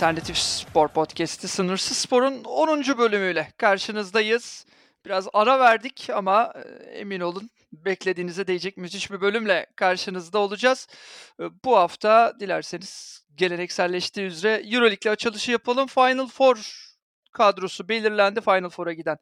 Alternatif Spor Podcast'i Sınırsız Spor'un 10. bölümüyle karşınızdayız. Biraz ara verdik ama e, emin olun beklediğinize değecek müthiş bir bölümle karşınızda olacağız. E, bu hafta dilerseniz gelenekselleştiği üzere Euroleague'le açılışı yapalım. Final Four kadrosu belirlendi. Final Four'a giden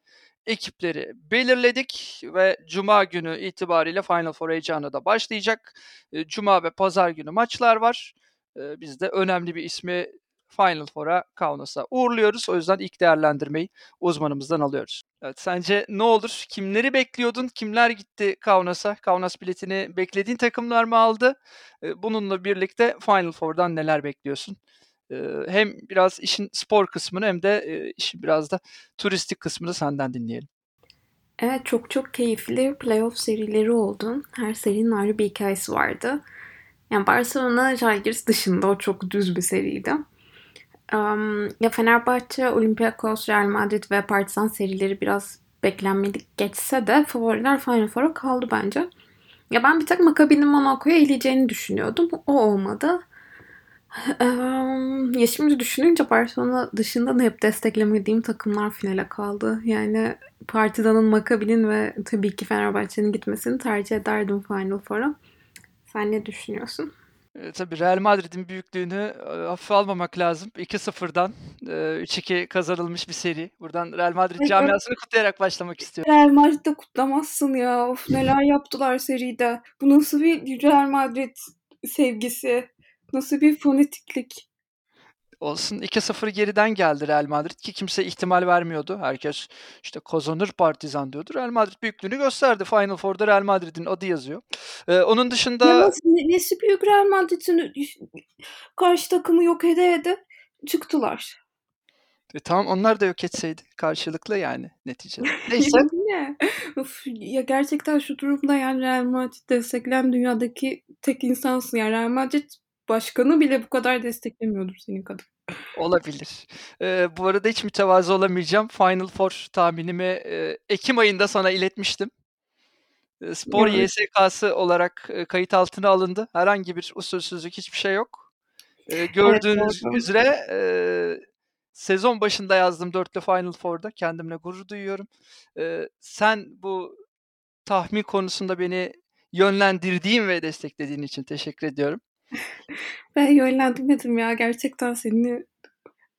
ekipleri belirledik ve Cuma günü itibariyle Final Four heyecanı da başlayacak. E, Cuma ve Pazar günü maçlar var. Biz de önemli bir ismi Final Four'a Kaunas'a uğurluyoruz. O yüzden ilk değerlendirmeyi uzmanımızdan alıyoruz. Evet, sence ne olur? Kimleri bekliyordun? Kimler gitti Kaunas'a? Kaunas biletini beklediğin takımlar mı aldı? Bununla birlikte Final Four'dan neler bekliyorsun? Hem biraz işin spor kısmını hem de işin biraz da turistik kısmını senden dinleyelim. Evet çok çok keyifli playoff serileri oldu. Her serinin ayrı bir hikayesi vardı. Yani Barcelona Žalgiris dışında o çok düz bir seriydi. Um, ya Fenerbahçe, Olympiakos, Real Madrid ve Partizan serileri biraz beklenmedik geçse de favoriler Final Four'a kaldı bence. Ya ben bir tek Maccabi'nin Monaco'ya eleyeceğini düşünüyordum. O olmadı. Um, ya şimdi düşününce Barcelona dışında da hep desteklemediğim takımlar finale kaldı. Yani Partizan'ın, Maccabi'nin ve tabii ki Fenerbahçe'nin gitmesini tercih ederdim Final Four'a. Sen ne düşünüyorsun? E, tabii Real Madrid'in büyüklüğünü e, hafife almamak lazım. 2-0'dan e, 3-2 kazanılmış bir seri. Buradan Real Madrid camiasını kutlayarak başlamak istiyorum. Real Madrid'de kutlamazsın ya. Of neler yaptılar seride. Bu nasıl bir Real Madrid sevgisi? Nasıl bir fonetiklik? Olsun 2-0 geriden geldi Real Madrid ki kimse ihtimal vermiyordu. Herkes işte kazanır Partizan diyordu. Real Madrid büyüklüğünü gösterdi. Final Four'da Real Madrid'in adı yazıyor. Ee, onun dışında... Ya nasıl, nesi büyük Real Madrid'in karşı takımı yok ede ede çıktılar. E, tamam onlar da yok etseydi. Karşılıklı yani neticede. Neyse. ne? Of, ya gerçekten şu durumda yani Real Madrid destekleyen dünyadaki tek insansın. Yani Real Madrid başkanı bile bu kadar desteklemiyordur senin kadar. Olabilir. Ee, bu arada hiç mütevazı olamayacağım. Final Four tahminimi e, Ekim ayında sana iletmiştim. E, spor evet. YSK'sı olarak e, kayıt altına alındı. Herhangi bir usulsüzlük hiçbir şey yok. E, gördüğünüz evet, üzere e, sezon başında yazdım dörtlü Final Four'da. Kendimle gurur duyuyorum. E, sen bu tahmin konusunda beni yönlendirdiğin ve desteklediğin için teşekkür ediyorum. Ben yönlendirmedim ya. Gerçekten seni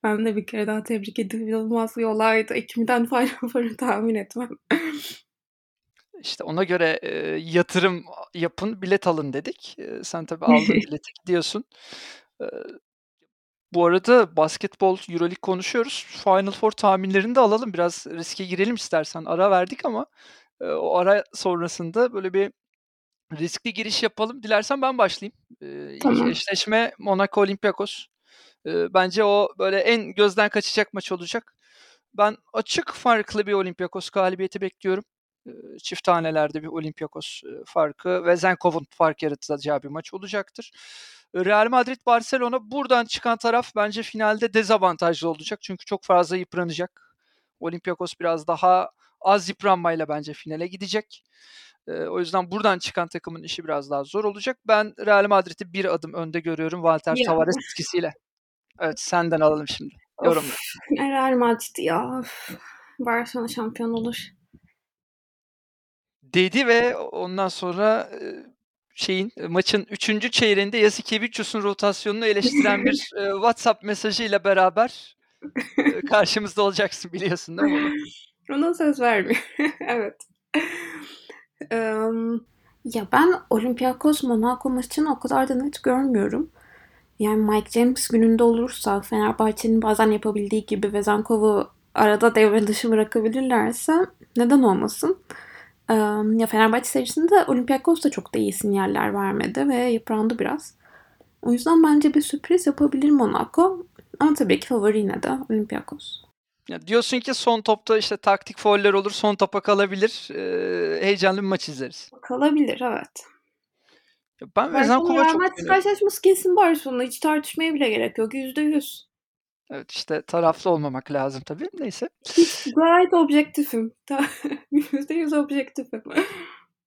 ben de bir kere daha tebrik ediyorum. İnanılmaz bir olaydı. Ekim'den Four'u tahmin etmem. İşte ona göre e, yatırım yapın, bilet alın dedik. E, sen tabii aldın bileti gidiyorsun. E, bu arada basketbol Euroleague konuşuyoruz. Final Four tahminlerini de alalım. Biraz riske girelim istersen. Ara verdik ama e, o ara sonrasında böyle bir riskli giriş yapalım. Dilersen ben başlayayım. Ee, tamam. İlk eşleşme Monaco Olympiakos. Ee, bence o böyle en gözden kaçacak maç olacak. Ben açık farklı bir Olympiakos galibiyeti bekliyorum. Ee, çift tanelerde bir Olympiakos farkı ve Zenkov'un fark yaratacağı bir maç olacaktır. Real Madrid Barcelona buradan çıkan taraf bence finalde dezavantajlı olacak. Çünkü çok fazla yıpranacak. Olympiakos biraz daha az yıpranmayla bence finale gidecek. E, o yüzden buradan çıkan takımın işi biraz daha zor olacak. Ben Real Madrid'i bir adım önde görüyorum Walter ya. Tavares etkisiyle. Evet senden alalım şimdi. Yorumla. Real Madrid ya. Barcelona şampiyon olur. Dedi ve ondan sonra şeyin maçın 3. çeyreğinde Yasikevicius'un rotasyonunu eleştiren bir WhatsApp mesajıyla beraber karşımızda olacaksın biliyorsun değil mi? Ona söz vermiyor. evet ya ben Olympiakos Monaco maçını o kadar da net görmüyorum. Yani Mike James gününde olursa Fenerbahçe'nin bazen yapabildiği gibi Vezankov'u arada devre dışı bırakabilirlerse neden olmasın? ya Fenerbahçe serisinde Olympiakos da çok da iyi sinyaller vermedi ve yıprandı biraz. O yüzden bence bir sürpriz yapabilir Monaco. Ama tabii ki favori yine de Olympiakos. Ya diyorsun ki son topta işte taktik fauller olur, son topa kalabilir. Ee, heyecanlı bir maç izleriz. Kalabilir evet. Ya ben Vezankova çok beğeniyorum. karşılaşması kesin Barcelona. Hiç tartışmaya bile gerek yok. Yüzde yüz. Evet işte taraflı olmamak lazım tabii. Neyse. Gayet objektifim. Yüzde yüz objektifim.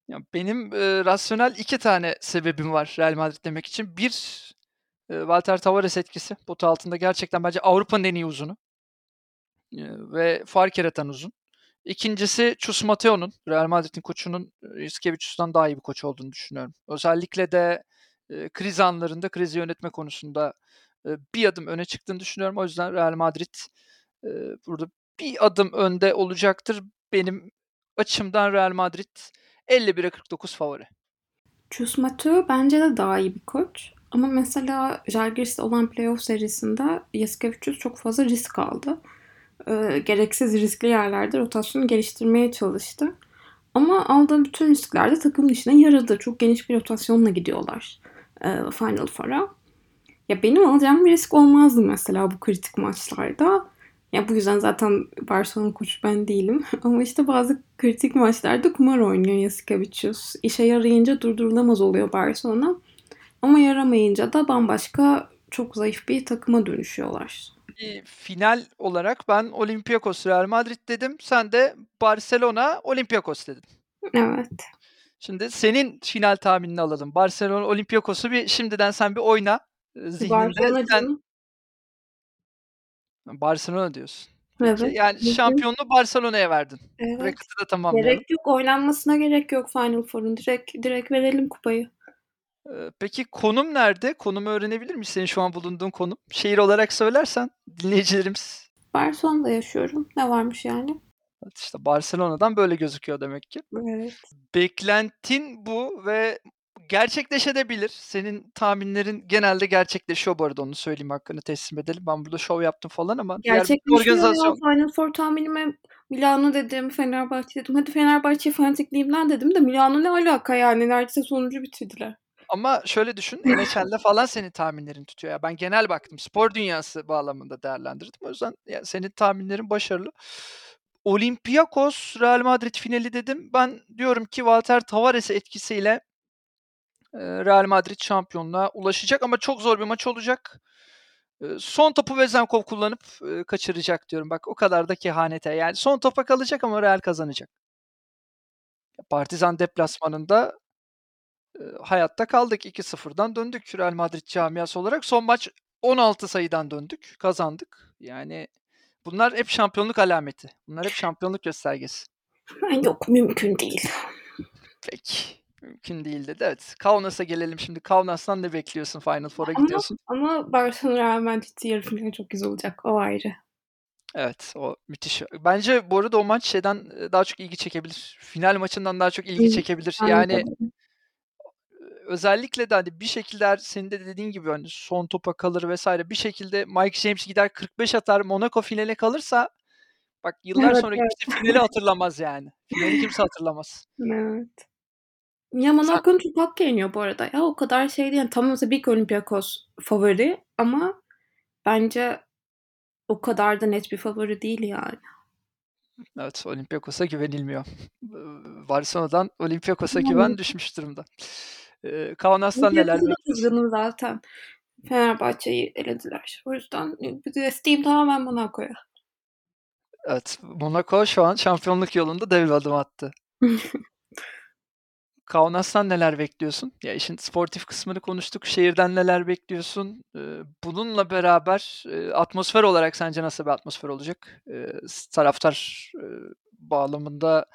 Ya benim e, rasyonel iki tane sebebim var Real Madrid demek için. Bir Eee, Walter Tavares etkisi. Pota altında gerçekten bence Avrupa'nın en iyi uzunu. Ve fark yaratan uzun. İkincisi Chus Mateo'nun, Real Madrid'in koçunun Jasikevičius'tan daha iyi bir koç olduğunu düşünüyorum. Özellikle de kriz anlarında krizi yönetme konusunda bir adım öne çıktığını düşünüyorum. O yüzden Real Madrid burada bir adım önde olacaktır. Benim açımdan Real Madrid 51'e 49 favori. Chus Mateo bence de daha iyi bir koç. Ama mesela Žalgiris'te olan playoff serisinde Jasikevičius çok fazla risk aldı. Ee, gereksiz riskli yerlerde rotasyonu geliştirmeye çalıştı. Ama aldığı bütün risklerde takımın işine yaradı. Çok geniş bir rotasyonla gidiyorlar e, Final Four'a. Ya benim alacağım bir risk olmazdı mesela bu kritik maçlarda. Ya bu yüzden zaten Barcelona koçu ben değilim. Ama işte bazı kritik maçlarda kumar oynuyor Jasikevičius. İşe yarayınca durdurulamaz oluyor Barcelona. Ama yaramayınca da bambaşka çok zayıf bir takıma dönüşüyorlar. Bir final olarak ben Olympiakos Real Madrid dedim. Sen de Barcelona Olympiakos dedin. Evet. Şimdi senin final tahminini alalım. Barcelona Olympiakos'u bir şimdiden sen bir oyna e, zihninde. Barcelona Sen. Barcelona diyorsun. Peki, Evet. yani şampiyonluğu Barcelona'ya verdin. Evet. Bracket'ı da tamamlayalım. Gerek yok. Oynanmasına gerek yok Final Four'un. Direkt, direkt verelim kupayı. Ee, Peki konum nerede? Konumu öğrenebilir miyiz? Senin şu an bulunduğun konum. Şehir olarak söylersen dinleyicilerimiz Barcelona'da yaşıyorum. Ne varmış yani? Evet, işte Barcelona'dan böyle gözüküyor demek ki. Evet. Beklentin bu ve gerçekleşebilir. Senin tahminlerin genelde gerçekleşiyor bu arada onu söyleyeyim hakkını teslim edelim. Ben burada şov yaptım falan ama diğer bütün Gerçekleşiyor ya. organizasyon Final Four tahminime Milano dedim, Fenerbahçe dedim. Hadi Fenerbahçe fanatikliğimden dedim de Milano ne alaka yani? Neredeyse sonuncu bitirdiler. Ama şöyle düşün NHL'de falan senin tahminlerin tutuyor. Ya ben genel baktım. Spor dünyası bağlamında değerlendirdim. O yüzden ya senin tahminlerin başarılı. Olympiakos Real Madrid finali dedim. Ben diyorum ki Walter Tavares etkisiyle Real Madrid şampiyonluğa ulaşacak ama çok zor bir maç olacak. Son topu Vezenkov kullanıp kaçıracak diyorum. Bak o kadar da kehanete. Yani son topa kalacak ama Real kazanacak. Partizan deplasmanında e, hayatta kaldık. 2-0'dan döndük Real Madrid camiası olarak. Son maç 16 sayıdan döndük. Kazandık. Yani bunlar hep şampiyonluk alameti. Bunlar hep şampiyonluk göstergesi. Yok mümkün değil. Peki. Mümkün değil dedi. Evet. Kaunas'a gelelim şimdi. Kaunas'tan ne bekliyorsun Final Four'a gidiyorsun? ama Barcelona Real Madrid yarı finali çok güzel olacak. O ayrı. Evet, o müthiş. Bence bu arada o maç şeyden daha çok ilgi çekebilir. Final maçından daha çok ilgi çekebilir. Yani. Özellikle de hani bir şekilde senin de dediğin gibi hani son topa kalır vesaire bir şekilde Mike James gider 45 atar Monaco finale kalırsa bak yıllar Evet, sonra evet. kimse finali hatırlamaz yani. Finali kimse hatırlamaz. Evet. Ya Monaco'nun çok hakkı yeniyor bu arada. Ya o kadar şey değil. Yani tamam tabii ki Olympiakos favori ama bence o kadar da net bir favori değil yani. Evet, Olympiakos'a güvenilmiyor. Barcelona'dan Olympiakos'a güven düşmüş durumda. Eee, Kaunas'tan neler bekliyorsun? zaten. Fenerbahçe'yi elediler. O yüzden desteğim tamamen Monaco'ya. Evet, Monaco şu an şampiyonluk yolunda dev adım attı. Kaunas'tan neler bekliyorsun? Ya işin sportif kısmını konuştuk. Şehirden neler bekliyorsun? Bununla beraber atmosfer olarak sence nasıl bir atmosfer olacak? Taraftar bağlamında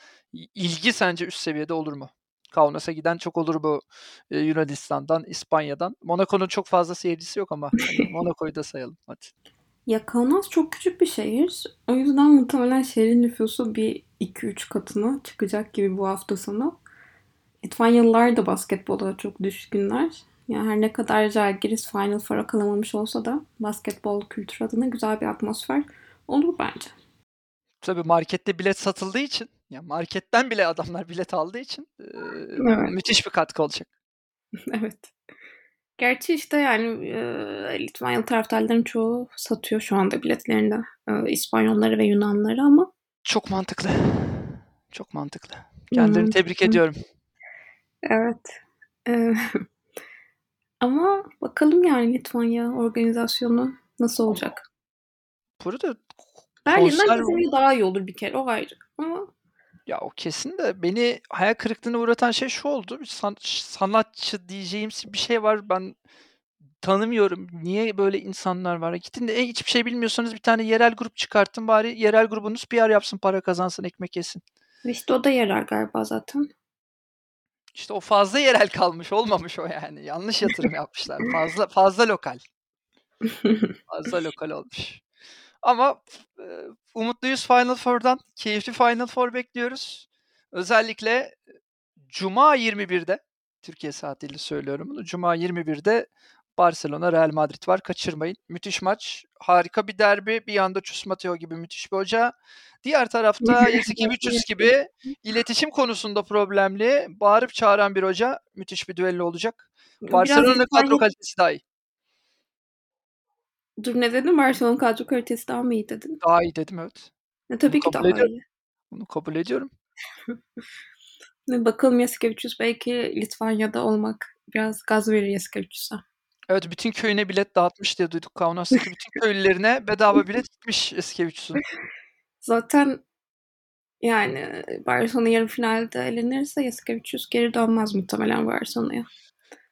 ilgi sence üst seviyede olur mu? Kaunas'a giden çok olur bu eee, Yunanistan'dan, İspanya'dan. Monaco'nun çok fazla seyircisi yok ama hani Monaco'yu da sayalım hadi. Ya Kaunas çok küçük bir şehir. O yüzden muhtemelen şehrin nüfusu bir 2-3 katına çıkacak gibi bu hafta sonu. Litvanyalılar da basketbola çok düşkünler. Yani her ne kadar Žalgiris Final Four'a kalamamış olsa da basketbol kültürü adına güzel bir atmosfer olur bence. Tabii markette bilet satıldığı için, ya marketten bile adamlar bilet aldığı için eee, Evet. müthiş bir katkı olacak. Evet. Gerçi işte yani e, Litvanyalı taraftarların çoğu satıyor şu anda biletlerini de. E, İspanyolları ve Yunanları ama Çok mantıklı. Çok mantıklı. Kendilerini Hmm, tebrik hmm. ediyorum. evet. E, ama bakalım yani Litvanya organizasyonu nasıl olacak? Burada Berlin'den konser kesinlikle daha iyi olur bir kere o ayrı. Ama ya o kesin de beni hayal kırıklığına uğratan şey şu oldu. Bir san- sanatçı diyeceğim bir şey var. Ben tanımıyorum. Niye böyle insanlar var? Gidin de e, hiçbir şey bilmiyorsanız bir tane yerel grup çıkartın bari yerel grubunuz PR yapsın, para kazansın, ekmek yesin. İşte o da yerel galiba zaten. İşte o fazla yerel kalmış, olmamış o yani. Yanlış yatırım yapmışlar. Fazla fazla lokal. Fazla lokal olmuş. Ama e, umutluyuz Final Four'dan. Keyifli Final Four bekliyoruz. Özellikle Cuma 21'de Türkiye saatiyle söylüyorum bunu. Cuma 21'de Barcelona Real Madrid var. Kaçırmayın. Müthiş maç. Harika bir derbi. Bir yanda Chus Mateo gibi müthiş bir hoca. Diğer tarafta Yasikevicius gibi iletişim konusunda problemli, bağırıp çağıran bir hoca. Müthiş bir düello olacak. Barcelona'nın kadro kalitesi daha iyi. Dur ne dedin? Barcelona kadro kalitesi daha mı iyi dedin? Daha iyi dedim evet. E, tabii Bunu ki daha ediyorum. iyi. Bunu kabul ediyorum. Bakalım Yasikevicius belki Litvanya'da olmak biraz gaz verir Yasikevicius'a. Evet bütün köyüne bilet dağıtmış diye duyduk. Kaunas'taki bütün köylülerine bedava bilet gitmiş Yasikevicius'un. Zaten yani Barcelona yarı finalde elenirse Yasikevicius geri dönmez muhtemelen Barcelona'ya.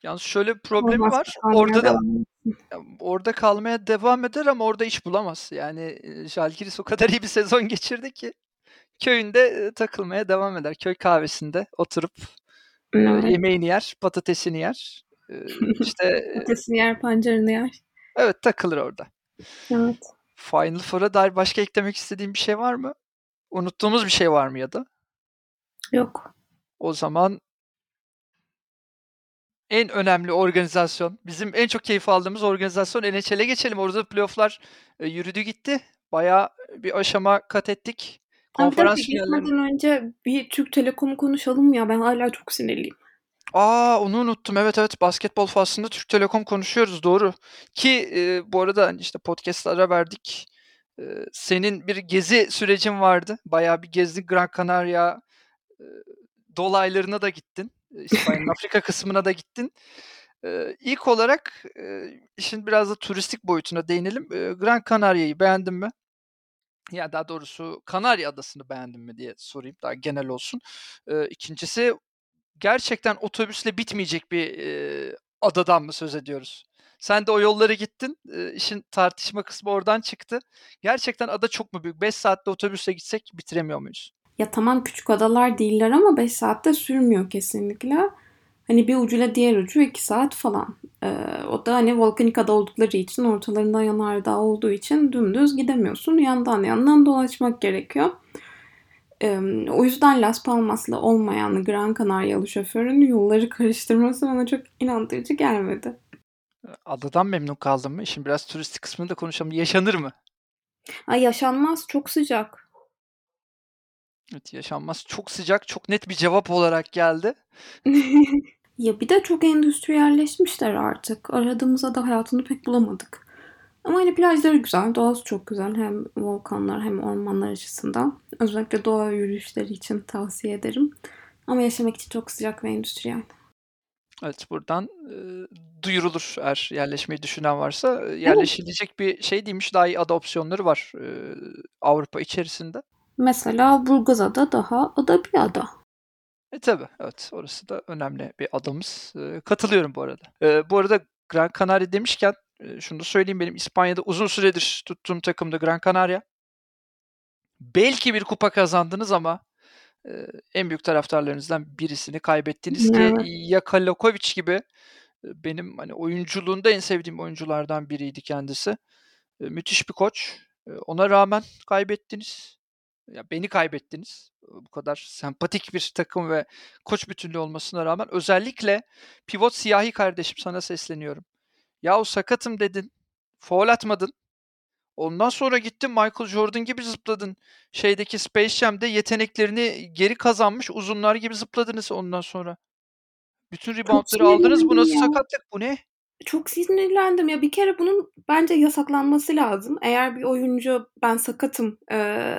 Yalnız şöyle bir problemi Olmaz, var. Orada da orada kalmaya devam eder ama orada iş bulamaz. Yani Jalgiris o kadar iyi bir sezon geçirdi ki köyünde takılmaya devam eder. Köy kahvesinde oturup evet. yemeğini yer, patatesini yer. İşte patatesini yer, pancarını yer. Evet, takılır orada. Evet. Final Four'a dair başka eklemek istediğim bir şey var mı? Unuttuğumuz bir şey var mı ya da? Yok. O zaman en önemli organizasyon, bizim en çok keyif aldığımız organizasyon NHL'e geçelim. Orada playoff'lar e, yürüdü gitti. Bayağı bir aşama kat ettik. Konferans finallerinde. önce bir Türk Telekom'u konuşalım ya. Ben hala çok sinirliyim. Aa onu unuttum. Evet evet basketbol faslında Türk Telekom konuşuyoruz doğru. Ki e, bu arada hani, işte podcast'lara verdik. E, senin bir gezi sürecin vardı. Bayağı bir gezdik Gran Canaria e, dolaylarına da gittin. İspanya'nın Afrika kısmına da gittin. E, ilk olarak işin biraz da turistik boyutuna değinelim. Gran Canaria'yı beğendin mi? Ya daha doğrusu Kanarya Adası'nı beğendin mi diye sorayım daha genel olsun. E, ikincisi gerçekten otobüsle bitmeyecek bir adadan mı söz ediyoruz? Sen de o yolları gittin. E, işin tartışma kısmı oradan çıktı. Gerçekten ada çok mu büyük? 5 saatte otobüsle gitsek bitiremiyor muyuz? Ya tamam küçük adalar değiller ama 5 saatte sürmüyor kesinlikle. Hani bir ucuyla diğer ucu 2 saat falan. Ee, o da hani volkanik ada oldukları için ortalarında yanardağ olduğu için dümdüz gidemiyorsun. Yandan yandan dolaşmak gerekiyor. Ee, o yüzden Las Palmas'la olmayan Gran Canaria'lı şoförün yolları karıştırması bana çok inandırıcı gelmedi. Adadan memnun kaldın mı? Şimdi biraz turistik kısmını da konuşalım. Yaşanır mı? Ay yaşanmaz. Çok sıcak. Evet yaşanmaz. Çok sıcak, çok net bir cevap olarak geldi. ya bir de çok endüstriyelleşmişler artık. Aradığımızda da hayatını pek bulamadık. Ama hani plajları güzel, doğası çok güzel. Hem volkanlar hem ormanlar açısından. Özellikle doğa yürüyüşleri için tavsiye ederim. Ama yaşamak için çok sıcak ve endüstriyel. Evet buradan e, duyurulur eğer yerleşmeyi düşünen varsa. Yerleşilecek evet. bir şey değilmiş. Daha iyi adopsiyonları var e, Avrupa içerisinde. Mesela Burgazada daha ada bir ada. E tabi evet orası da önemli bir adamız. E, katılıyorum bu arada. E, bu arada Gran Canaria demişken e, şunu da söyleyeyim benim İspanya'da uzun süredir tuttuğum takımda Gran Canaria. Belki bir kupa kazandınız ama e, en büyük taraftarlarınızdan birisini kaybettiniz evet. ki Yakalakovic gibi e, benim hani oyunculuğunda en sevdiğim oyunculardan biriydi kendisi. E, müthiş bir koç. E, ona rağmen kaybettiniz ya beni kaybettiniz. Bu kadar sempatik bir takım ve koç bütünlüğü olmasına rağmen özellikle pivot siyahi kardeşim sana sesleniyorum. Ya o sakatım dedin. Foul atmadın. Ondan sonra gittin Michael Jordan gibi zıpladın. Şeydeki Space Jam'de yeteneklerini geri kazanmış uzunlar gibi zıpladınız ondan sonra. Bütün reboundları aldınız. Bu nasıl ya. sakatlık? Bu ne? Çok sinirlendim ya bir kere bunun bence yasaklanması lazım. Eğer bir oyuncu ben sakatım ee,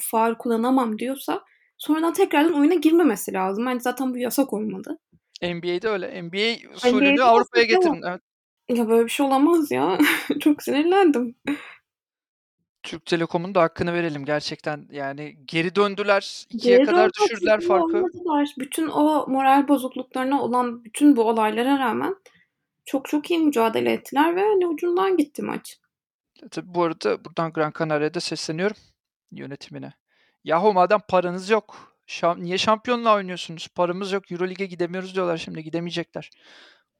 faal kullanamam diyorsa sonradan tekrardan oyuna girmemesi lazım. Bence zaten bu yasak olmadı. NBA'de öyle. NBA usulünü Avrupa'ya getirin. Evet. Ya böyle bir şey olamaz ya. Çok sinirlendim. Türk Telekom'un da hakkını verelim gerçekten. Yani geri döndüler. ikiye geri kadar düşürdüler farkı. Olmadılar. Bütün o moral bozukluklarına olan bütün bu olaylara rağmen çok çok iyi mücadele ettiler ve hani ucundan gitti maç. Tabii bu arada buradan Gran Canaria'da sesleniyorum yönetimine. Yahu madem paranız yok, şam niye şampiyonla oynuyorsunuz? Paramız yok, Euroleague'e gidemiyoruz diyorlar şimdi, gidemeyecekler.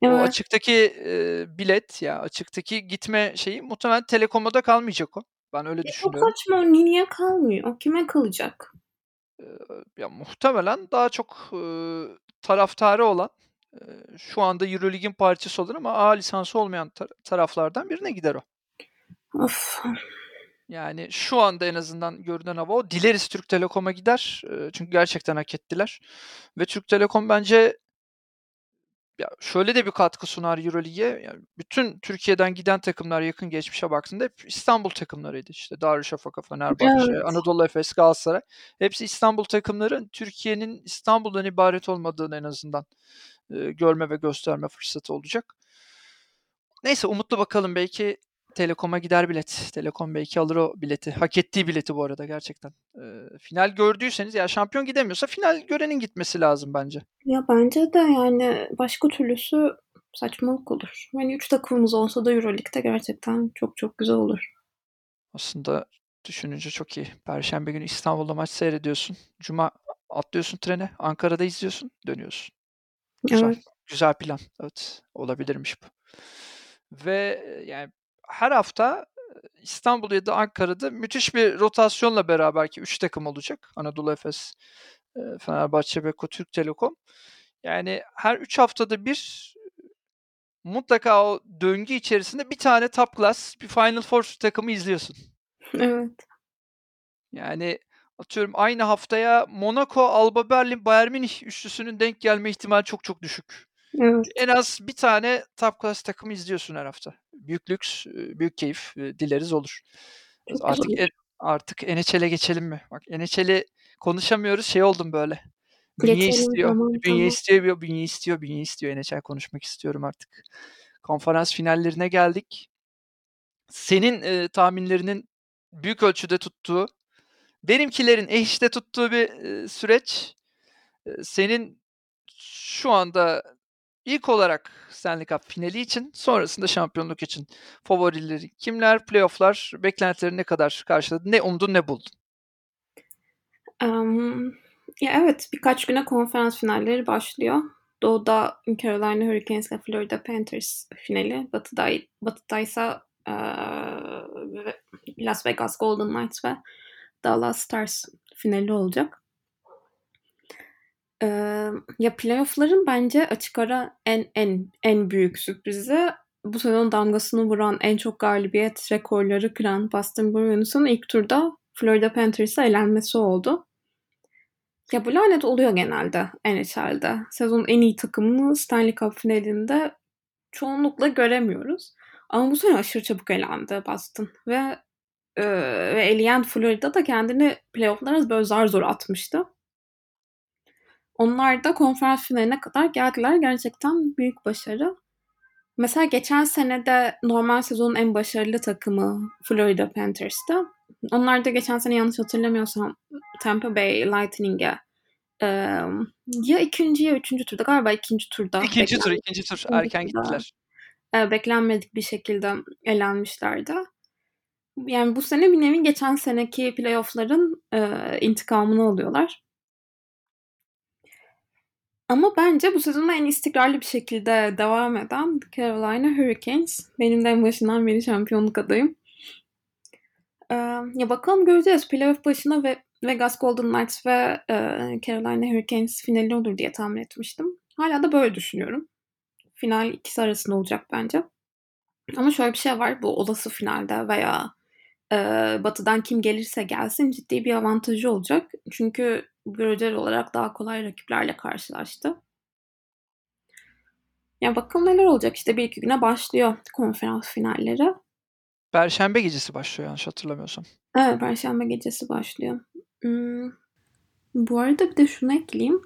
O Evet. açıktaki, eee, bilet ya açıktaki gitme şeyi muhtemelen Telekom'da da kalmayacak o. Ben öyle Ya çok düşünüyorum. saçma, o niye kalmıyor? Kime kalacak? Eee, ya muhtemelen daha çok, ııı, taraftarı olan, şu anda Euroleague'in parçası olan ama A lisansı olmayan ta taraflardan birine gider o. Of! Yani şu anda en azından görünen hava o. Dileriz Türk Telekom'a gider. Çünkü gerçekten hak ettiler ve Türk Telekom bence ya şöyle de bir katkı sunar Euroleague'e. Ya bütün Türkiye'den giden takımlar yakın geçmişe baktığında hep İstanbul takımlarıydı. İşte Darüşşafaka, Fenerbahçe, Evet. Anadolu Efes, Galatasaray. Hepsi İstanbul takımları. Türkiye'nin İstanbul'dan ibaret olmadığını en azından, görme ve gösterme fırsatı olacak. Neyse umutlu bakalım belki Telekom'a gider bilet. Telekom belki alır o bileti. Hak ettiği bileti bu arada gerçekten. Eee, final gördüyseniz ya şampiyon gidemiyorsa final görenin gitmesi lazım bence. Ya bence de yani başka türlüsü saçmalık olur. Hani 3 takımımız olsa da Euroleague'de gerçekten çok çok güzel olur. Aslında düşününce çok iyi. Perşembe günü İstanbul'da maç seyrediyorsun. Cuma atlıyorsun trene, Ankara'da izliyorsun, dönüyorsun. Güzel. Evet. Güzel plan. Evet, olabilirmiş bu. Ve, yani her hafta, İstanbul ya da Ankara'da müthiş bir rotasyonla beraber ki 3 takım olacak. Anadolu Efes, Fenerbahçe, Beko, Türk Telekom. Yani her 3 haftada bir mutlaka o döngü içerisinde bir tane top class, bir Final Four takımı izliyorsun. Evet. Yani atıyorum aynı haftaya Monaco, Alba Berlin, Bayern Münih üçlüsünün denk gelme ihtimali çok çok düşük. Evet. En az bir tane top class takımı izliyorsun her hafta. Büyük lüks, eee, büyük keyif, eee, dileriz olur. Çok Artık artık NHL'e geçelim mi? Bak NHL'i konuşamıyoruz, şey oldum böyle. Bünye Geçelim, istiyor, tamam, bünye tamam. istiyor, bünye istiyor, bünye istiyor. NHL konuşmak istiyorum artık. Konferans finallerine geldik. Senin, eee, tahminlerinin büyük ölçüde tuttuğu, benimkilerin eşit tuttuğu bir, süreç. Senin şu anda ilk olarak Stanley Cup finali için, sonrasında şampiyonluk için favorileri kimler? Playoff'lar beklentileri ne kadar karşıladı? Ne umdun, ne buldun? Emm, ya, evet, birkaç güne konferans finalleri başlıyor. Doğuda Carolina Hurricanes'le Florida Panthers finali, batıda batıdaysa, eee, Las Vegas Golden Knights ve Dallas Stars finali olacak. Emm, ya, playoff'ların bence açık ara en en en büyük sürprizi bu sezon damgasını vuran, en çok galibiyet rekorları kıran Boston Bruins'un ilk turda Florida Panthers'a elenmesi oldu. Ya, bu lanet oluyor genelde NHL'de. Sezonun en iyi takımını Stanley Cup finalinde çoğunlukla göremiyoruz. Ama bu sene aşırı çabuk elendi Boston ve, ve eleyen Florida da kendini playoff'lara böyle zar zor atmıştı. Onlar da konferans finaline kadar geldiler. Gerçekten büyük başarı. Mesela geçen sene de normal sezonun en başarılı takımı Florida Panthers'tı. Onlar da geçen sene yanlış hatırlamıyorsam Tampa Bay Lightning'e, emm, ya 2. ya 3. turda, galiba 2. turda 2. tur, 2. tur 2. erken gittiler. eee, beklenmedik bir şekilde elenmişlerdi. Yani bu sene bir nevi geçen seneki playoff'ların, eee, intikamını alıyorlar. Ama bence bu sezon en istikrarlı bir şekilde devam eden Carolina Hurricanes. Benim de en başından beri şampiyonluk adayım. Emm, ya, bakalım göreceğiz. Playoff başına ve Vegas Golden Knights ve, eee, Carolina Hurricanes finali olur diye tahmin etmiştim. Hâlâ da böyle düşünüyorum. Final ikisi arasında olacak bence. Ama şöyle bir şey var, bu olası finalde veya, eee, batıdan kim gelirse gelsin ciddi bir avantajı olacak. Çünkü göreceli olarak daha kolay rakiplerle karşılaştı. Ya, bakalım neler olacak. İşte 1-2 güne başlıyor konferans finalleri. Perşembe gecesi başlıyor yanlış hatırlamıyorsam. Evet, perşembe gecesi başlıyor. Imm, bu arada bir de şunu ekleyeyim.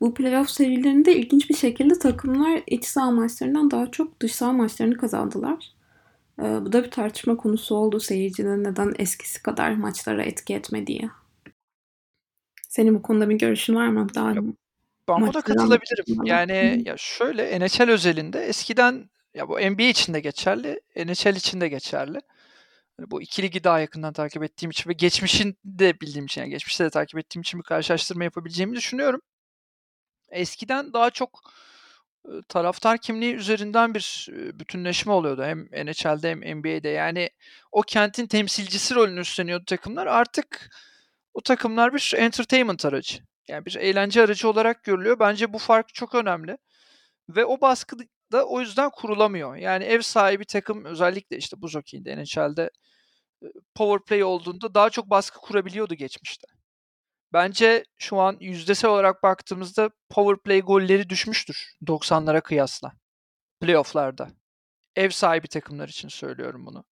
Bu playoff serilerinde ilginç bir şekilde takımlar iç saha maçlarından daha çok dış saha maçlarını kazandılar. Eee, bu da bir tartışma konusu oldu seyircinin neden eskisi kadar maçlara etki etmediği. Senin bu konuda bir görüşün var mı? Daha Ya, ben buna katılabilirim. Yani, ya, şöyle, NHL özelinde eskiden Ya bu NBA için de geçerli, NHL için de geçerli. Hani bu iki ligi daha yakından takip ettiğim için ve geçmişin de bildiğim için, yani geçmişte de takip ettiğim için bir karşılaştırma yapabileceğimi düşünüyorum. Eskiden daha çok taraftar kimliği üzerinden bir bütünleşme oluyordu. Hem NHL'de hem NBA'de. Yani o kentin temsilcisi rolünü üstleniyordu takımlar. Artık o takımlar bir entertainment aracı. Yani bir eğlence aracı olarak görülüyor. Bence bu fark çok önemli. Ve o baskı da o yüzden kurulamıyor. Yani ev sahibi takım özellikle işte buz okeyinde NHL'de power play olduğunda daha çok baskı kurabiliyordu geçmişte. Bence şu an yüzdesel olarak baktığımızda power play golleri düşmüştür 90'lara kıyasla. Playoff'larda. Ev sahibi takımlar için söylüyorum bunu.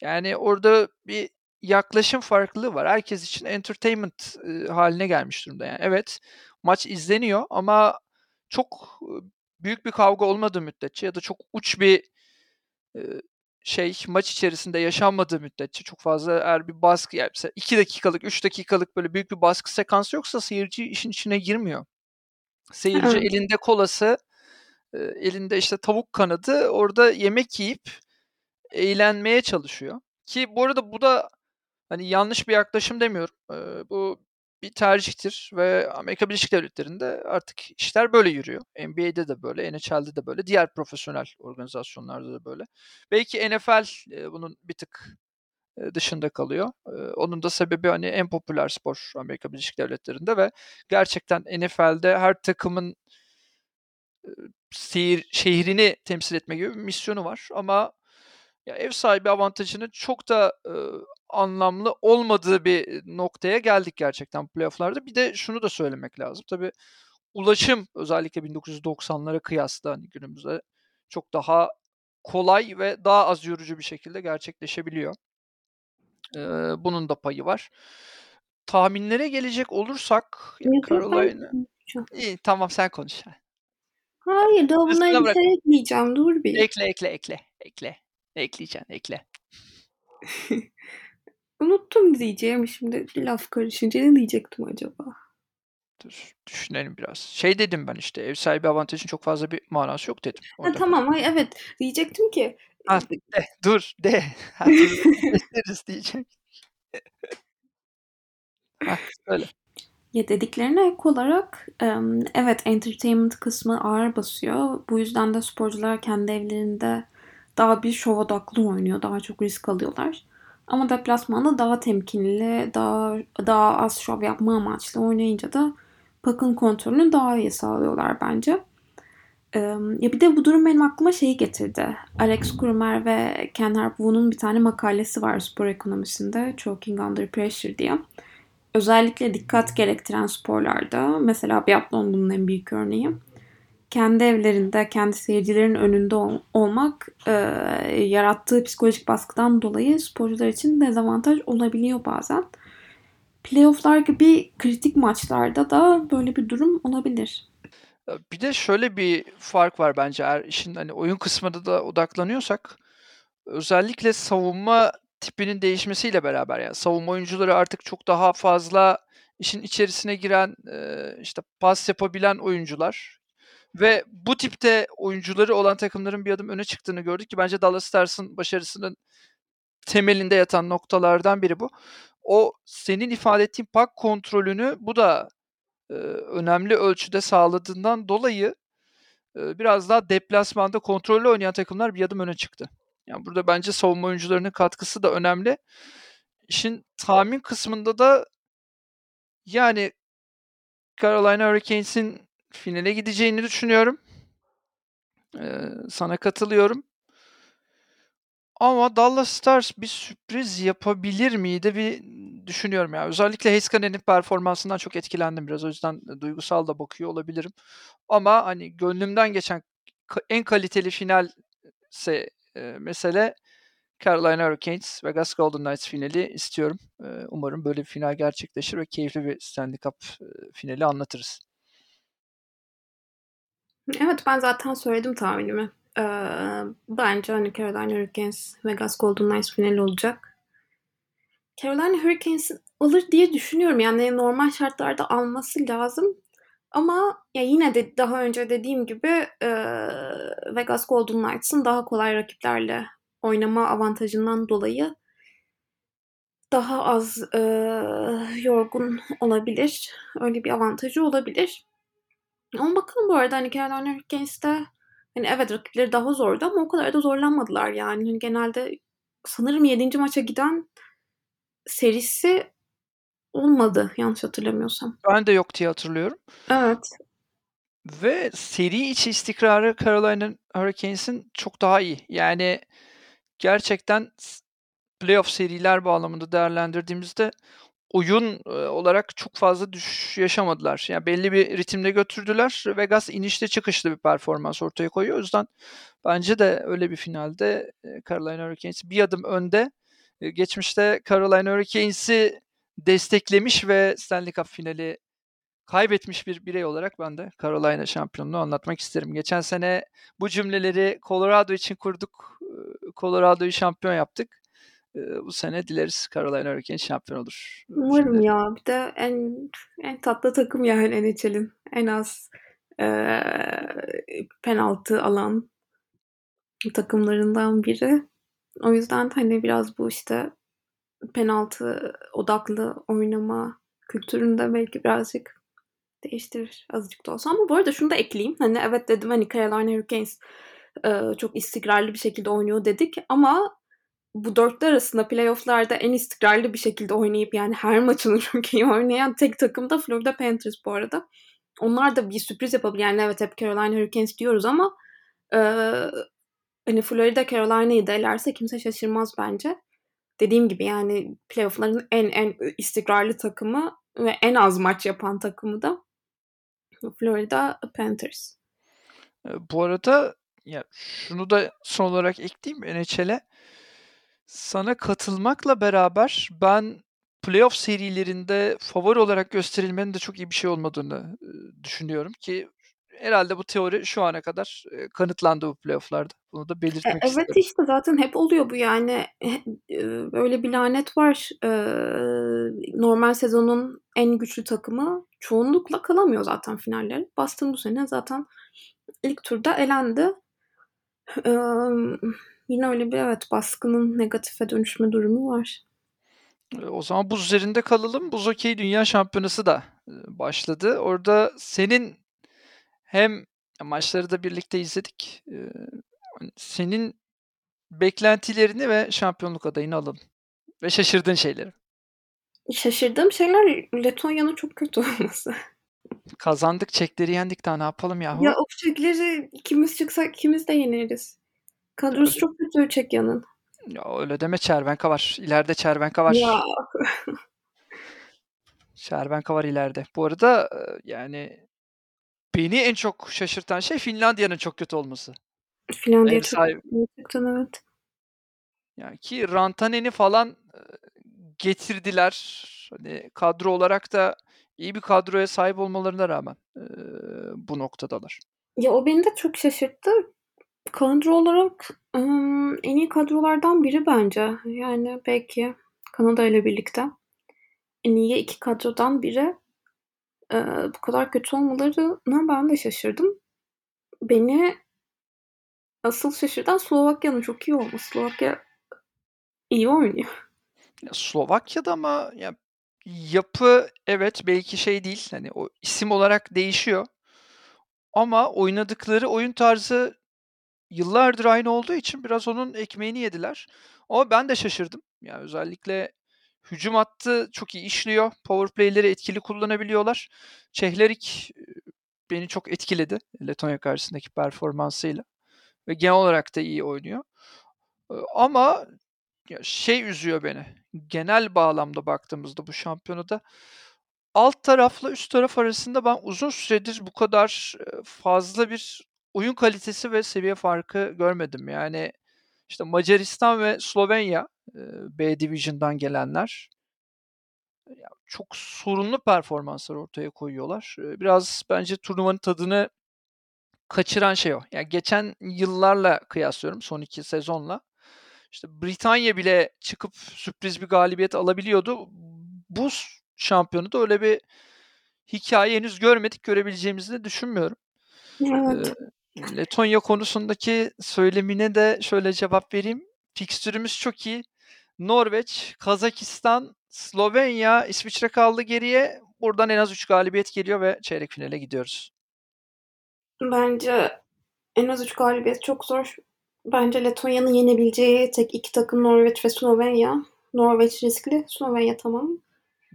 Yani orada bir yaklaşım farklılığı var. Herkes için entertainment e, haline gelmiş durumda. Yani evet maç izleniyor ama çok büyük bir kavga olmadığı müddetçe ya da çok uç bir e, şey maç içerisinde yaşanmadığı müddetçe çok fazla eğer bir baskı yani mesela 2 dakikalık 3 dakikalık böyle büyük bir baskı sekansı yoksa seyirci işin içine girmiyor. Seyirci evet. elinde kolası elinde işte tavuk kanadı orada yemek yiyip eğlenmeye çalışıyor. Ki bu arada bu da hani yanlış bir yaklaşım demiyorum. Bu bir tercihtir ve Amerika Birleşik Devletleri'nde artık işler böyle yürüyor. NBA'de de böyle, NHL'de de böyle, diğer profesyonel organizasyonlarda da böyle. Belki NFL bunun bir tık dışında kalıyor. Onun da sebebi hani en popüler spor Amerika Birleşik Devletleri'nde ve gerçekten NFL'de her takımın seyir, şehrini temsil etme gibi bir misyonu var ama ya ev sahibi avantajının çok da e, anlamlı olmadığı bir noktaya geldik gerçekten playoff'larda. Bir de şunu da söylemek lazım. Tabii ulaşım özellikle 1990'lara kıyasla hani günümüzde çok daha kolay ve daha az yorucu bir şekilde gerçekleşebiliyor. Ee, bunun da payı var. Tahminlere gelecek olursak Carolina... İyi tamam sen konuş. Hayır daha bunları bir şey ekleyeceğim dur bir. Ekle ekle ekle ekle. Ekleyeceksin ekle. Unuttum diyeceğim şimdi laf karışınca ne diyecektim acaba? Dur düşünelim biraz. Şey dedim ben işte ev sahibi avantajın çok fazla bir manası yok dedim. Ha, tamam ay evet diyecektim ki. Ha, de, dur de. Deriz diyecek. ha, söyle. Ya dediklerine ek olarak evet entertainment kısmı ağır basıyor. Bu yüzden de sporcular kendi evlerinde daha bir şov odaklı oynuyor. Daha çok risk alıyorlar. Ama deplasmanda daha temkinli, daha daha az şov yapma amaçlı oynayınca da pakın kontrolünü daha iyi sağlıyorlar bence. ya bir de bu durum benim aklıma şeyi getirdi. Alex Krumer ve Ken Harpwoo'nun bir tane makalesi var spor ekonomisinde. Choking Under Pressure diye. Özellikle dikkat gerektiren sporlarda mesela biatlon bunun en büyük örneği kendi evlerinde, kendi seyircilerin önünde ol- olmak e, yarattığı psikolojik baskıdan dolayı sporcular için dezavantaj olabiliyor bazen. Playoff'lar gibi kritik maçlarda da böyle bir durum olabilir. Bir de şöyle bir fark var bence eğer işin hani oyun kısmında da odaklanıyorsak özellikle savunma tipinin değişmesiyle beraber yani savunma oyuncuları artık çok daha fazla işin içerisine giren işte pas yapabilen oyuncular ve bu tipte oyuncuları olan takımların bir adım öne çıktığını gördük ki bence Dallas Stars'ın başarısının temelinde yatan noktalardan biri bu. O senin ifade ettiğin pak kontrolünü bu da e, önemli ölçüde sağladığından dolayı e, biraz daha deplasmanda kontrollü oynayan takımlar bir adım öne çıktı. Yani burada bence savunma oyuncularının katkısı da önemli. İşin tahmin kısmında da yani Carolina Hurricanes'in finale gideceğini düşünüyorum. Ee, sana katılıyorum. Ama Dallas Stars bir sürpriz yapabilir miydi bir düşünüyorum ya. Özellikle Heiskane'nin performansından çok etkilendim biraz. O yüzden duygusal da bakıyor olabilirim. Ama hani gönlümden geçen en kaliteli final ise e, mesele Carolina Hurricanes Vegas Golden Knights finali istiyorum. E, umarım böyle bir final gerçekleşir ve keyifli bir Stanley Cup e, finali anlatırız. Evet ben zaten söyledim tahminimi. Ee, bence hani Carolina Hurricanes Vegas Golden Knights finali olacak. Carolina Hurricanes alır diye düşünüyorum. Yani normal şartlarda alması lazım. Ama ya yine de daha önce dediğim gibi e, Vegas Golden Knights'ın daha kolay rakiplerle oynama avantajından dolayı daha az e, yorgun olabilir. Öyle bir avantajı olabilir. Ama bakalım bu arada hani Carolina Hurricanes'te hani evet rakipleri daha zordu ama o kadar da zorlanmadılar yani. Hani genelde sanırım 7. maça giden serisi olmadı yanlış hatırlamıyorsam. Ben de yok diye hatırlıyorum. Evet. Ve seri içi istikrarı Carolina Hurricanes'in çok daha iyi. Yani gerçekten playoff seriler bağlamında değerlendirdiğimizde oyun olarak çok fazla düşüş yaşamadılar. Yani belli bir ritimde götürdüler. Vegas inişte çıkışlı bir performans ortaya koyuyor. O yüzden bence de öyle bir finalde Carolina Hurricanes bir adım önde. Geçmişte Carolina Hurricanes'i desteklemiş ve Stanley Cup finali kaybetmiş bir birey olarak ben de Carolina şampiyonluğu anlatmak isterim. Geçen sene bu cümleleri Colorado için kurduk. Colorado'yu şampiyon yaptık. Bu sene dileriz Carolina Hurricanes şampiyon olur. Umarım Şimdi. ya. Bir de en en tatlı takım yani NHL'in. En az e, penaltı alan takımlarından biri. O yüzden hani biraz bu işte penaltı odaklı oynama kültüründe belki birazcık değiştirir azıcık da olsa. Ama bu arada şunu da ekleyeyim. Hani evet dedim hani Carolina Hurricanes e, çok istikrarlı bir şekilde oynuyor dedik ama bu dörtlü arasında playofflarda en istikrarlı bir şekilde oynayıp yani her maçını çok oynayan tek takım da Florida Panthers bu arada. Onlar da bir sürpriz yapabilir. Yani evet hep Carolina Hurricanes diyoruz ama e, hani Florida Carolina'yı da elerse kimse şaşırmaz bence. Dediğim gibi yani playoffların en en istikrarlı takımı ve en az maç yapan takımı da Florida Panthers. Bu arada ya şunu da son olarak ekleyeyim NHL'e. Sana katılmakla beraber ben playoff serilerinde favori olarak gösterilmenin de çok iyi bir şey olmadığını düşünüyorum ki herhalde bu teori şu ana kadar kanıtlandı bu playofflarda. Bunu da E, belirtmek evet isterim. işte zaten hep oluyor bu yani. böyle bir lanet var. normal sezonun en güçlü takımı çoğunlukla kalamıyor zaten finallere. Boston bu sene zaten ilk turda elendi. Yine öyle bir evet baskının negatife dönüşme durumu var. O zaman buz üzerinde kalalım. Buz Okey Dünya Şampiyonası da başladı. Orada senin hem maçları da birlikte izledik. Hani senin beklentilerini ve şampiyonluk adayını alalım. Ve şaşırdığın şeyleri. Şaşırdığım şeyler Letonya'nın çok kötü olması. Kazandık, çekleri yendik daha ne yapalım yahu? Ya o çekleri ikimiz çıksak ikimiz de yeneriz. Kadrosu Öyle. çok kötü Çekya'nın. Ya öyle deme Çervenka var. İleride Çervenka var. Ya. Çervenka var ileride. Bu arada yani beni en çok şaşırtan şey Finlandiya'nın çok kötü olması. Finlandiya çok sahibi. gerçekten evet. Yani ki Rantanen'i falan getirdiler. Hani kadro olarak da iyi bir kadroya sahip olmalarına rağmen e, bu noktadalar. Ya o beni de çok şaşırttı. Kadro olarak ım, en iyi kadrolardan biri bence. Yani belki Kanada ile birlikte en iyi iki kadrodan biri. Ee, bu kadar kötü olmalarına ben de şaşırdım. Beni asıl şaşırtan Slovakya'nın çok iyi olması. Slovakya iyi oynuyor. Ya Slovakya'da ama ya yapı evet belki şey değil. Hani o isim olarak değişiyor. Ama oynadıkları oyun tarzı yıllardır aynı olduğu için biraz onun ekmeğini yediler. Ama ben de şaşırdım. Yani özellikle hücum hattı çok iyi işliyor. Power play'leri etkili kullanabiliyorlar. Çehlerik beni çok etkiledi Letonya karşısındaki performansıyla. Ve genel olarak da iyi oynuyor. Ama şey üzüyor beni. Genel bağlamda baktığımızda bu şampiyonada alt tarafla üst taraf arasında ben uzun süredir bu kadar fazla bir oyun kalitesi ve seviye farkı görmedim. Yani işte Macaristan ve Slovenya B Division'dan gelenler çok sorunlu performanslar ortaya koyuyorlar. Biraz bence turnuvanın tadını kaçıran şey o. Yani geçen yıllarla kıyaslıyorum son iki sezonla. İşte Britanya bile çıkıp sürpriz bir galibiyet alabiliyordu. Bu şampiyonu da öyle bir hikaye henüz görmedik. Görebileceğimizi de düşünmüyorum. Evet. Letonya konusundaki söylemine de şöyle cevap vereyim. Fikstürümüz çok iyi. Norveç, Kazakistan, Slovenya, İsviçre kaldı geriye. Buradan en az 3 galibiyet geliyor ve çeyrek finale gidiyoruz. Bence en az 3 galibiyet çok zor. Bence Letonya'nın yenebileceği tek iki takım Norveç ve Slovenya. Norveç riskli, Slovenya tamam.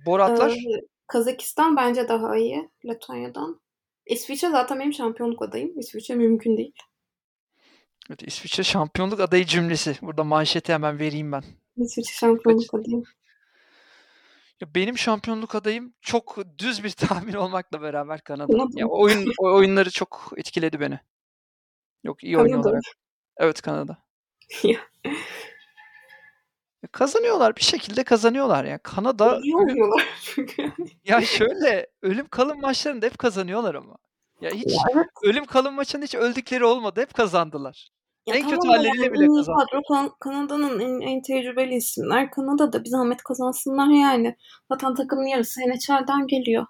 Boratlar? Ee, Kazakistan bence daha iyi Letonya'dan. İsviçre zaten benim şampiyonluk adayım. İsviçre mümkün değil. Evet, İsviçre şampiyonluk adayı cümlesi. Burada manşeti hemen vereyim ben. İsviçre şampiyonluk evet. adayım. Ya benim şampiyonluk adayım çok düz bir tahmin olmakla beraber Kanada. Kanada. Ya oyun oyunları çok etkiledi beni. Yok iyi oynuyorlar. Evet Kanada. Kazanıyorlar bir şekilde kazanıyorlar ya. Kanada iyi oynuyorlar çünkü. ya şöyle ölüm kalım maçlarında hep kazanıyorlar ama. Ya hiç evet. ölüm kalım maçında hiç öldükleri olmadı. Hep kazandılar. Ya en tamam kötü halleriyle yani, bile kazandı. Kadro Kanada'nın en, en tecrübeli isimler. Kanada'da bir zahmet kazansınlar yani. Zaten takımın yarısı NHL'den geliyor.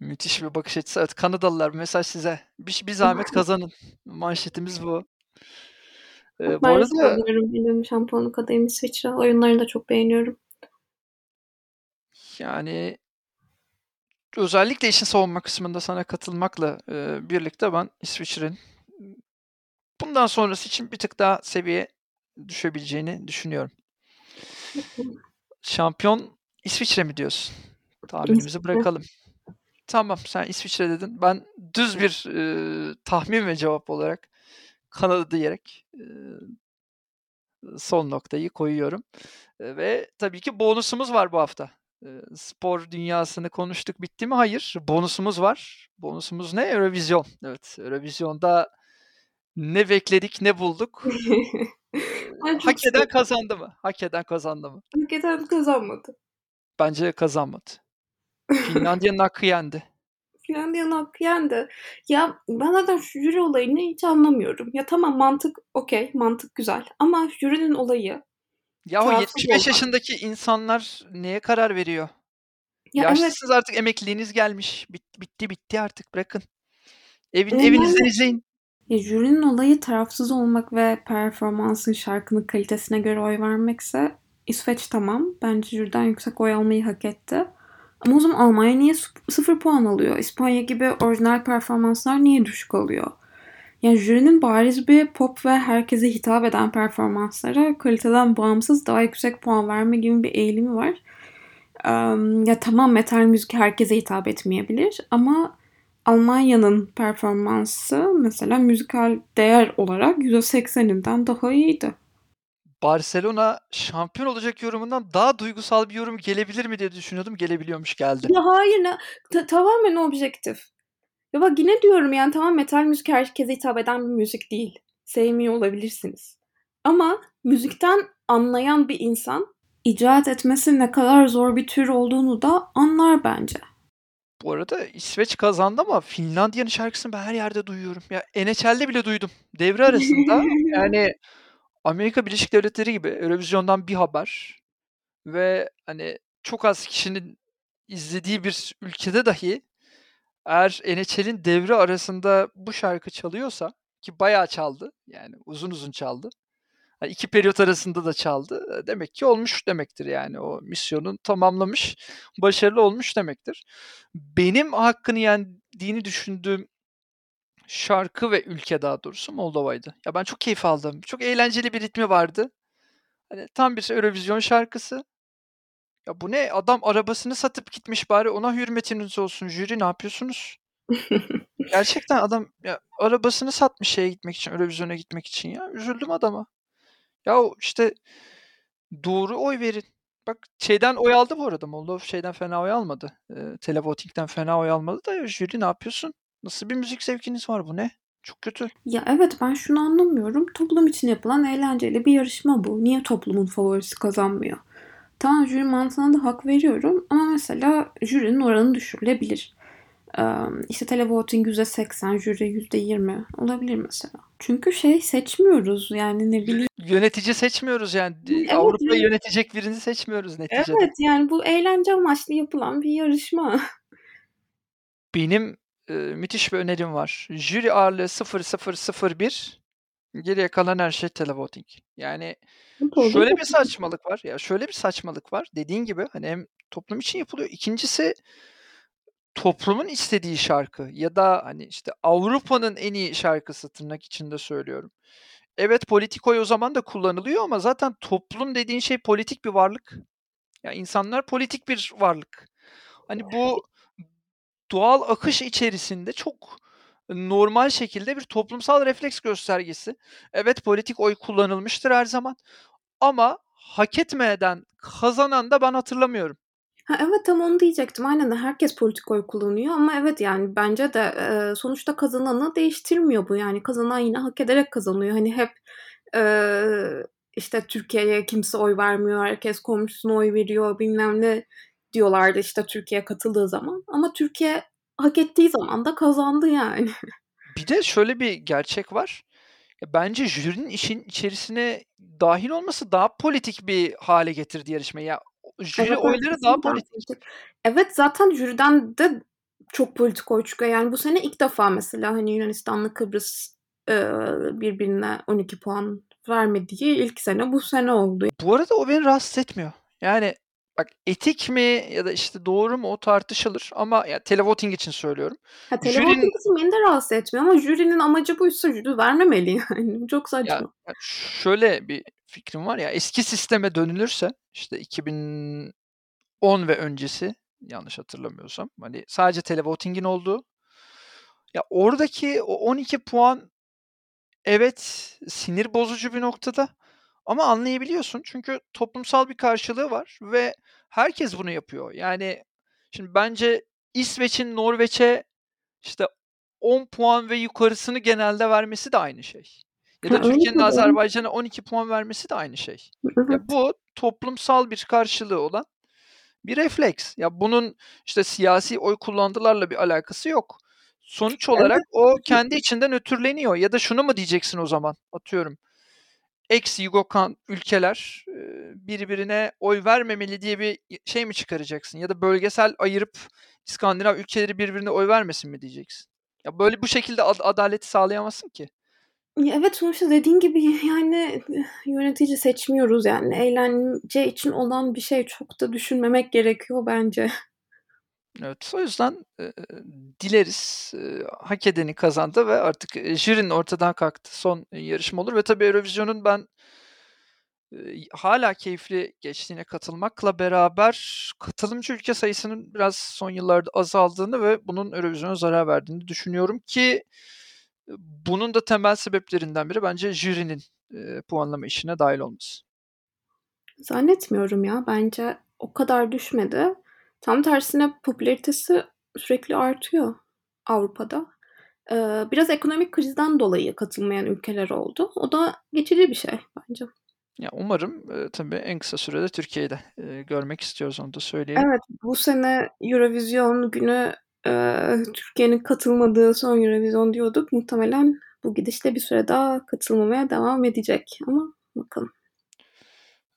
Müthiş bir bakış açısı. Evet Kanadalılar mesaj size. Bir, bir zahmet kazanın. Manşetimiz bu. Ee, bu arada. Benim şampiyonluk adayım İsviçre. Oyunlarını da çok beğeniyorum. Yani özellikle işin savunma kısmında sana katılmakla e, birlikte ben İsviçre'nin bundan sonrası için bir tık daha seviye düşebileceğini düşünüyorum. Şampiyon İsviçre mi diyorsun? Tahminimizi bırakalım. Tamam sen İsviçre dedin. Ben düz bir e, tahmin ve cevap olarak Kanada diyerek e, son noktayı koyuyorum. E, ve tabii ki bonusumuz var bu hafta. E, spor dünyasını konuştuk bitti mi? Hayır. Bonusumuz var. Bonusumuz ne? Eurovision. Evet. Eurovision'da ne bekledik ne bulduk. Hak eden kazandı mı? Hak eden kazandı mı? Hak eden kazanmadı. Bence kazanmadı. Finlandiya'nın hakkı yendi. Finlandiya'nın hakkı yendi. Ya ben zaten şu jüri olayını hiç anlamıyorum. Ya tamam mantık okey, mantık güzel. Ama jürinin olayı ya o 75 olmak. yaşındaki insanlar neye karar veriyor? Ya Yaşlısınız evet. artık emekliliğiniz gelmiş. Bit, bitti bitti artık bırakın. Evin, evinizden izleyin. Ya, jürinin olayı tarafsız olmak ve performansın, şarkının kalitesine göre oy vermekse İsveç tamam. Bence jüriden yüksek oy almayı hak etti. Ama o zaman Almanya niye sıfır puan alıyor? İspanya gibi orijinal performanslar niye düşük oluyor? Yani jürinin bariz bir pop ve herkese hitap eden performanslara kaliteden bağımsız daha yüksek puan verme gibi bir eğilimi var. ya tamam metal müzik herkese hitap etmeyebilir ama Almanya'nın performansı mesela müzikal değer olarak %80'inden daha iyiydi. Barcelona şampiyon olacak yorumundan daha duygusal bir yorum gelebilir mi diye düşünüyordum. Gelebiliyormuş geldi. Ya hayır ne, ta- tamamen objektif. Ya bak yine diyorum yani tamam metal müzik herkese hitap eden bir müzik değil. Sevmiyor olabilirsiniz. Ama müzikten anlayan bir insan icat etmesi ne kadar zor bir tür olduğunu da anlar bence. Bu arada İsveç kazandı ama Finlandiya'nın şarkısını ben her yerde duyuyorum. Ya NHL'de bile duydum. Devre arasında yani Amerika Birleşik Devletleri gibi Eurovision'dan bir haber ve hani çok az kişinin izlediği bir ülkede dahi eğer NHL'in devre arasında bu şarkı çalıyorsa ki bayağı çaldı yani uzun uzun çaldı. Yani iki periyot arasında da çaldı. Demek ki olmuş demektir yani o misyonun tamamlamış, başarılı olmuş demektir. Benim hakkını yendiğini düşündüğüm şarkı ve ülke daha doğrusu Moldova'ydı. Ya ben çok keyif aldım. Çok eğlenceli bir ritmi vardı. Hani tam bir Eurovision şarkısı. Ya bu ne? Adam arabasını satıp gitmiş bari ona hürmetiniz olsun. Jüri ne yapıyorsunuz? Gerçekten adam ya arabasını satmış şeye gitmek için, Eurovision'a gitmek için ya. Üzüldüm adama. Ya işte doğru oy verin. Bak şeyden oy aldı bu arada. Moldova şeyden fena oy almadı. E, televoting'den fena oy almadı da jüri ne yapıyorsun? Nasıl bir müzik zevkiniz var bu ne? Çok kötü. Ya evet ben şunu anlamıyorum. Toplum için yapılan eğlenceli bir yarışma bu. Niye toplumun favorisi kazanmıyor? Tamam jüri mantığına da hak veriyorum ama mesela jürinin oranı düşürülebilir. Ee, işte televoting %80, jüri %20 olabilir mesela. Çünkü şey seçmiyoruz yani ne bileyim. Yönetici seçmiyoruz yani. Evet, Avrupa'yı yönetecek birini seçmiyoruz neticede. Evet yani bu eğlence amaçlı yapılan bir yarışma. Benim eee, müthiş bir önerim var. Jüri ağırlığı 0001 geriye kalan her şey televoting. Yani şöyle bir saçmalık var. Ya şöyle bir saçmalık var. Dediğin gibi hani hem toplum için yapılıyor. İkincisi toplumun istediği şarkı ya da hani işte Avrupa'nın en iyi şarkısı tırnak içinde söylüyorum. Evet politik oy o zaman da kullanılıyor ama zaten toplum dediğin şey politik bir varlık. Ya insanlar politik bir varlık. Hani bu doğal akış içerisinde çok normal şekilde bir toplumsal refleks göstergesi. Evet politik oy kullanılmıştır her zaman ama hak etmeden kazanan da ben hatırlamıyorum. Ha, evet tam onu diyecektim. Aynen herkes politik oy kullanıyor ama evet yani bence de e, sonuçta kazananı değiştirmiyor bu. Yani kazanan yine hak ederek kazanıyor. Hani hep e, işte Türkiye'ye kimse oy vermiyor, herkes komşusuna oy veriyor bilmem ne diyorlardı işte Türkiye katıldığı zaman. Ama Türkiye hak ettiği zaman da kazandı yani. Bir de şöyle bir gerçek var. bence jürinin işin içerisine dahil olması daha politik bir hale getirdi yarışmayı. Ya jüri Evet, oyları daha politik. Evet zaten jüriden de çok politik oy çıkıyor. Yani bu sene ilk defa mesela hani Yunanistan'la Kıbrıs e, birbirine 12 puan vermediği ilk sene bu sene oldu. Bu arada o beni rahatsız etmiyor. Yani bak etik mi ya da işte doğru mu o tartışılır ama ya televoting için söylüyorum. Ha, televoting jürinin... için beni de rahatsız etmiyor ama jürinin amacı buysa jüri vermemeli yani. Çok saçma. Ya, ya şöyle bir fikrim var ya eski sisteme dönülürse işte 2010 ve öncesi yanlış hatırlamıyorsam hani sadece televotingin olduğu ya oradaki o 12 puan evet sinir bozucu bir noktada ama anlayabiliyorsun çünkü toplumsal bir karşılığı var ve herkes bunu yapıyor. Yani şimdi bence İsveç'in Norveç'e işte 10 puan ve yukarısını genelde vermesi de aynı şey. Ya da Türkiye'nin Azerbaycan'a 12 puan vermesi de aynı şey. Ya bu toplumsal bir karşılığı olan bir refleks. Ya bunun işte siyasi oy kullandılarla bir alakası yok. Sonuç olarak o kendi içinden ötürleniyor. Ya da şunu mu diyeceksin o zaman? Atıyorum. Ex Yugokan ülkeler birbirine oy vermemeli diye bir şey mi çıkaracaksın? Ya da bölgesel ayırıp İskandinav ülkeleri birbirine oy vermesin mi diyeceksin? Ya böyle bu şekilde ad- adaleti sağlayamazsın ki. Evet sonuçta dediğin gibi yani yönetici seçmiyoruz yani eğlence için olan bir şey çok da düşünmemek gerekiyor bence. Evet o yüzden e, dileriz e, hak edeni kazandı ve artık e, jürinin ortadan kalktı son yarışma olur ve tabii Eurovision'un ben e, hala keyifli geçtiğine katılmakla beraber katılımcı ülke sayısının biraz son yıllarda azaldığını ve bunun Eurovision'a zarar verdiğini düşünüyorum ki bunun da temel sebeplerinden biri bence jürinin e, puanlama işine dahil olması. Zannetmiyorum ya. Bence o kadar düşmedi. Tam tersine popülaritesi sürekli artıyor Avrupa'da. Ee, biraz ekonomik krizden dolayı katılmayan ülkeler oldu. O da geçici bir şey bence. Ya umarım e, tabii en kısa sürede Türkiye'de e, görmek istiyoruz onu da söyleyelim. Evet bu sene Eurovision günü e, Türkiye'nin katılmadığı son Eurovision diyorduk. Muhtemelen bu gidişle bir süre daha katılmamaya devam edecek ama bakalım.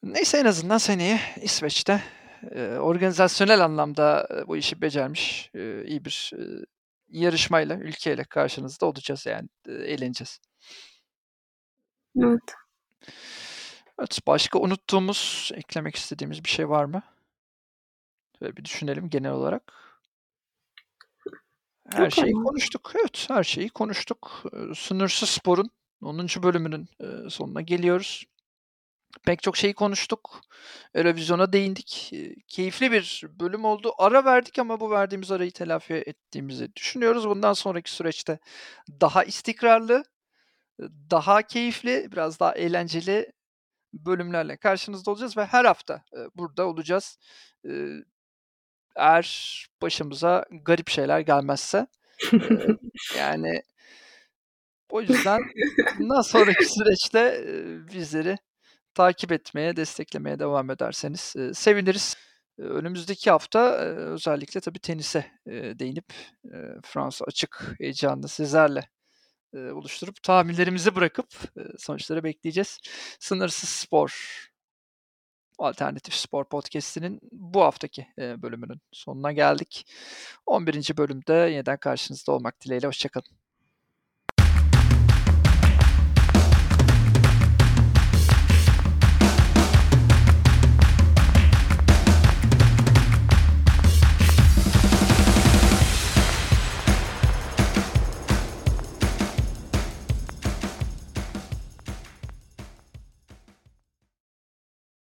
Neyse en azından seneye İsveç'te e, organizasyonel anlamda bu işi becermiş e, iyi bir e, yarışmayla, ülkeyle karşınızda olacağız yani e, eğleneceğiz. Evet. Evet, başka unuttuğumuz, eklemek istediğimiz bir şey var mı? Böyle bir düşünelim genel olarak. Her Yok şeyi konuştuk. Evet, her şeyi konuştuk. Sınırsız Spor'un 10. bölümünün sonuna geliyoruz. Pek çok şeyi konuştuk. Eurovision'a değindik. Keyifli bir bölüm oldu. Ara verdik ama bu verdiğimiz arayı telafi ettiğimizi düşünüyoruz. Bundan sonraki süreçte daha istikrarlı, daha keyifli, biraz daha eğlenceli bölümlerle karşınızda olacağız ve her hafta burada olacağız eğer başımıza garip şeyler gelmezse. e, yani o yüzden bundan sonraki süreçte e, bizleri takip etmeye, desteklemeye devam ederseniz e, seviniriz. Önümüzdeki hafta özellikle tabii tenise değinip Fransa açık heyecanını sizlerle oluşturup tahminlerimizi bırakıp sonuçları bekleyeceğiz. Sınırsız spor Alternatif Spor Podcast'inin bu haftaki, bölümünün sonuna geldik. 11. bölümde yeniden karşınızda olmak dileğiyle, hoşça kalın.